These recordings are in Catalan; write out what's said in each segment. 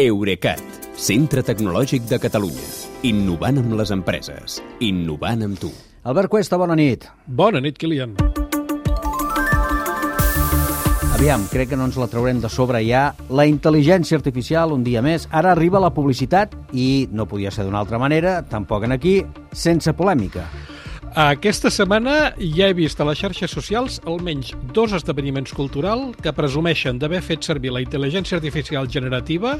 Eurecat, centre tecnològic de Catalunya. Innovant amb les empreses. Innovant amb tu. Albert Cuesta, bona nit. Bona nit, Kilian. Aviam, crec que no ens la traurem de sobre ja. La intel·ligència artificial, un dia més. Ara arriba la publicitat i no podia ser d'una altra manera, tampoc en aquí, sense polèmica. Aquesta setmana ja he vist a les xarxes socials almenys dos esdeveniments culturals que presumeixen d'haver fet servir la intel·ligència artificial generativa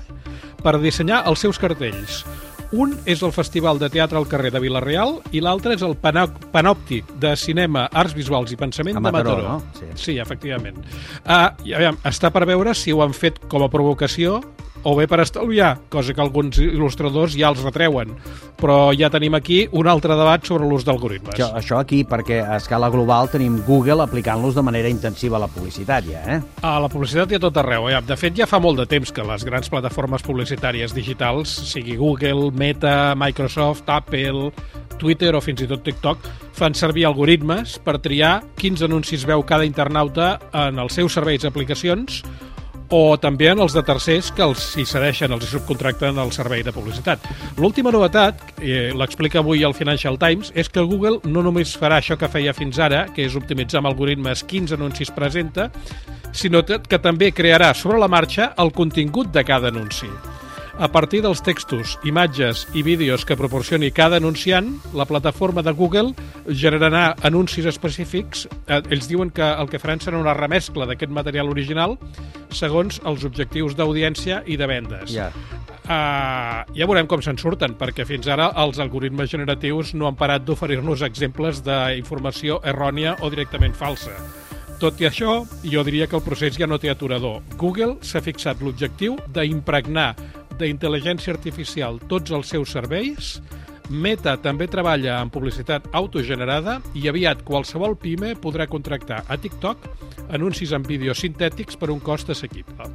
per dissenyar els seus cartells. Un és el Festival de Teatre al carrer de Vilareal i l'altre és el Panòptic de Cinema, Arts Visuals i Pensament A Mataró, de Mataró. no? Sí. sí, efectivament. Uh, aviam, està per veure si ho han fet com a provocació o bé per estalviar, cosa que alguns il·lustradors ja els retreuen. Però ja tenim aquí un altre debat sobre l'ús d'algoritmes. Això, això aquí, perquè a escala global tenim Google aplicant-los de manera intensiva a la publicitat, ja, eh? A la publicitat hi ha tot arreu. Ja. De fet, ja fa molt de temps que les grans plataformes publicitàries digitals, sigui Google, Meta, Microsoft, Apple, Twitter o fins i tot TikTok, fan servir algoritmes per triar quins anuncis veu cada internauta en els seus serveis i aplicacions o també en els de tercers que els hi cedeixen, els hi subcontracten el servei de publicitat. L'última novetat, eh, l'explica avui el Financial Times, és que Google no només farà això que feia fins ara, que és optimitzar amb algoritmes quins anuncis presenta, sinó que, que també crearà sobre la marxa el contingut de cada anunci. A partir dels textos, imatges i vídeos que proporcioni cada anunciant, la plataforma de Google generarà anuncis específics. Eh, ells diuen que el que faran serà una remescla d'aquest material original segons els objectius d'audiència i de vendes. Ja. Uh, ja veurem com se'n surten, perquè fins ara els algoritmes generatius no han parat d'oferir-nos exemples d'informació errònia o directament falsa. Tot i això, jo diria que el procés ja no té aturador. Google s'ha fixat l'objectiu d'impregnar d'intel·ligència artificial tots els seus serveis, Meta també treballa en publicitat autogenerada i aviat qualsevol pime podrà contractar a TikTok anuncis en vídeos sintètics per un cost assequible.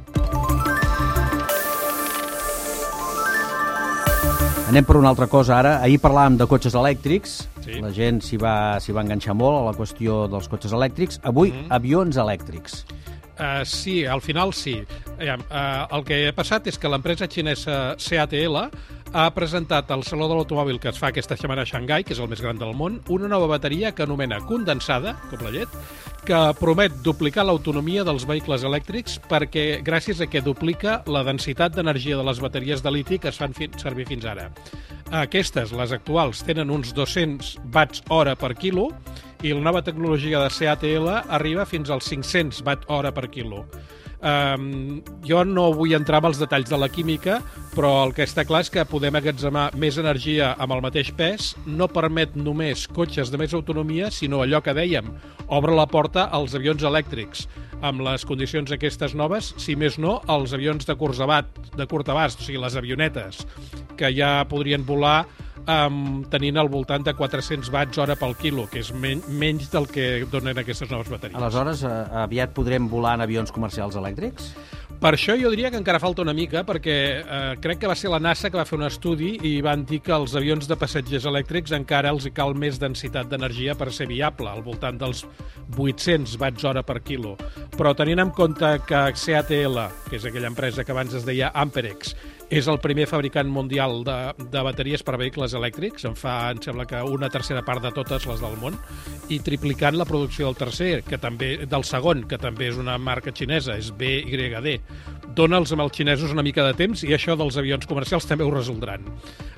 Anem per una altra cosa ara. Ahir parlàvem de cotxes elèctrics. Sí. La gent s'hi va, va enganxar molt a la qüestió dels cotxes elèctrics. Avui, Mhm. avions elèctrics. Uh, sí, al final sí. Uh, uh, el que ha passat és que l'empresa xinesa CATL ha presentat al Saló de l'Automòbil que es fa aquesta setmana a Xangai, que és el més gran del món, una nova bateria que anomena condensada, com la llet, que promet duplicar l'autonomia dels vehicles elèctrics perquè gràcies a que duplica la densitat d'energia de les bateries de liti que es fan fi servir fins ara. Aquestes, les actuals, tenen uns 200 watts hora per quilo i la nova tecnologia de CATL arriba fins als 500 watt hora per quilo. Um, jo no vull entrar en els detalls de la química, però el que està clar és que podem agatzemar més energia amb el mateix pes, no permet només cotxes de més autonomia, sinó allò que dèiem, obre la porta als avions elèctrics. Amb les condicions aquestes noves, si més no, els avions de curt abast, de curt abast o sigui, les avionetes, que ja podrien volar um, tenint al voltant de 400 watts hora pel quilo, que és men menys del que donen aquestes noves bateries. Aleshores, eh, aviat podrem volar en avions comercials elèctrics? Per això jo diria que encara falta una mica, perquè eh, crec que va ser la NASA que va fer un estudi i van dir que els avions de passatgers elèctrics encara els hi cal més densitat d'energia per ser viable, al voltant dels 800 watts hora per quilo. Però tenint en compte que CATL, que és aquella empresa que abans es deia Amperex, és el primer fabricant mundial de, de bateries per a vehicles elèctrics, en fa, em sembla que una tercera part de totes les del món, i triplicant la producció del tercer, que també del segon, que també és una marca xinesa, és BYD. Dóna'ls amb els xinesos una mica de temps i això dels avions comercials també ho resoldran.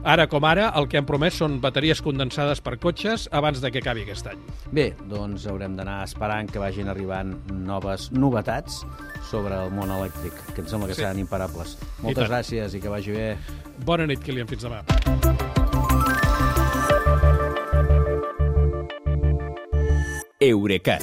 Ara com ara, el que han promès són bateries condensades per cotxes abans de que acabi aquest any. Bé, doncs haurem d'anar esperant que vagin arribant noves novetats sobre el món elèctric, que em sembla que Sí. seran imparables. I Moltes tant. gràcies i que vagi bé. Bona nit, Kilian. Fins demà. Eurecat,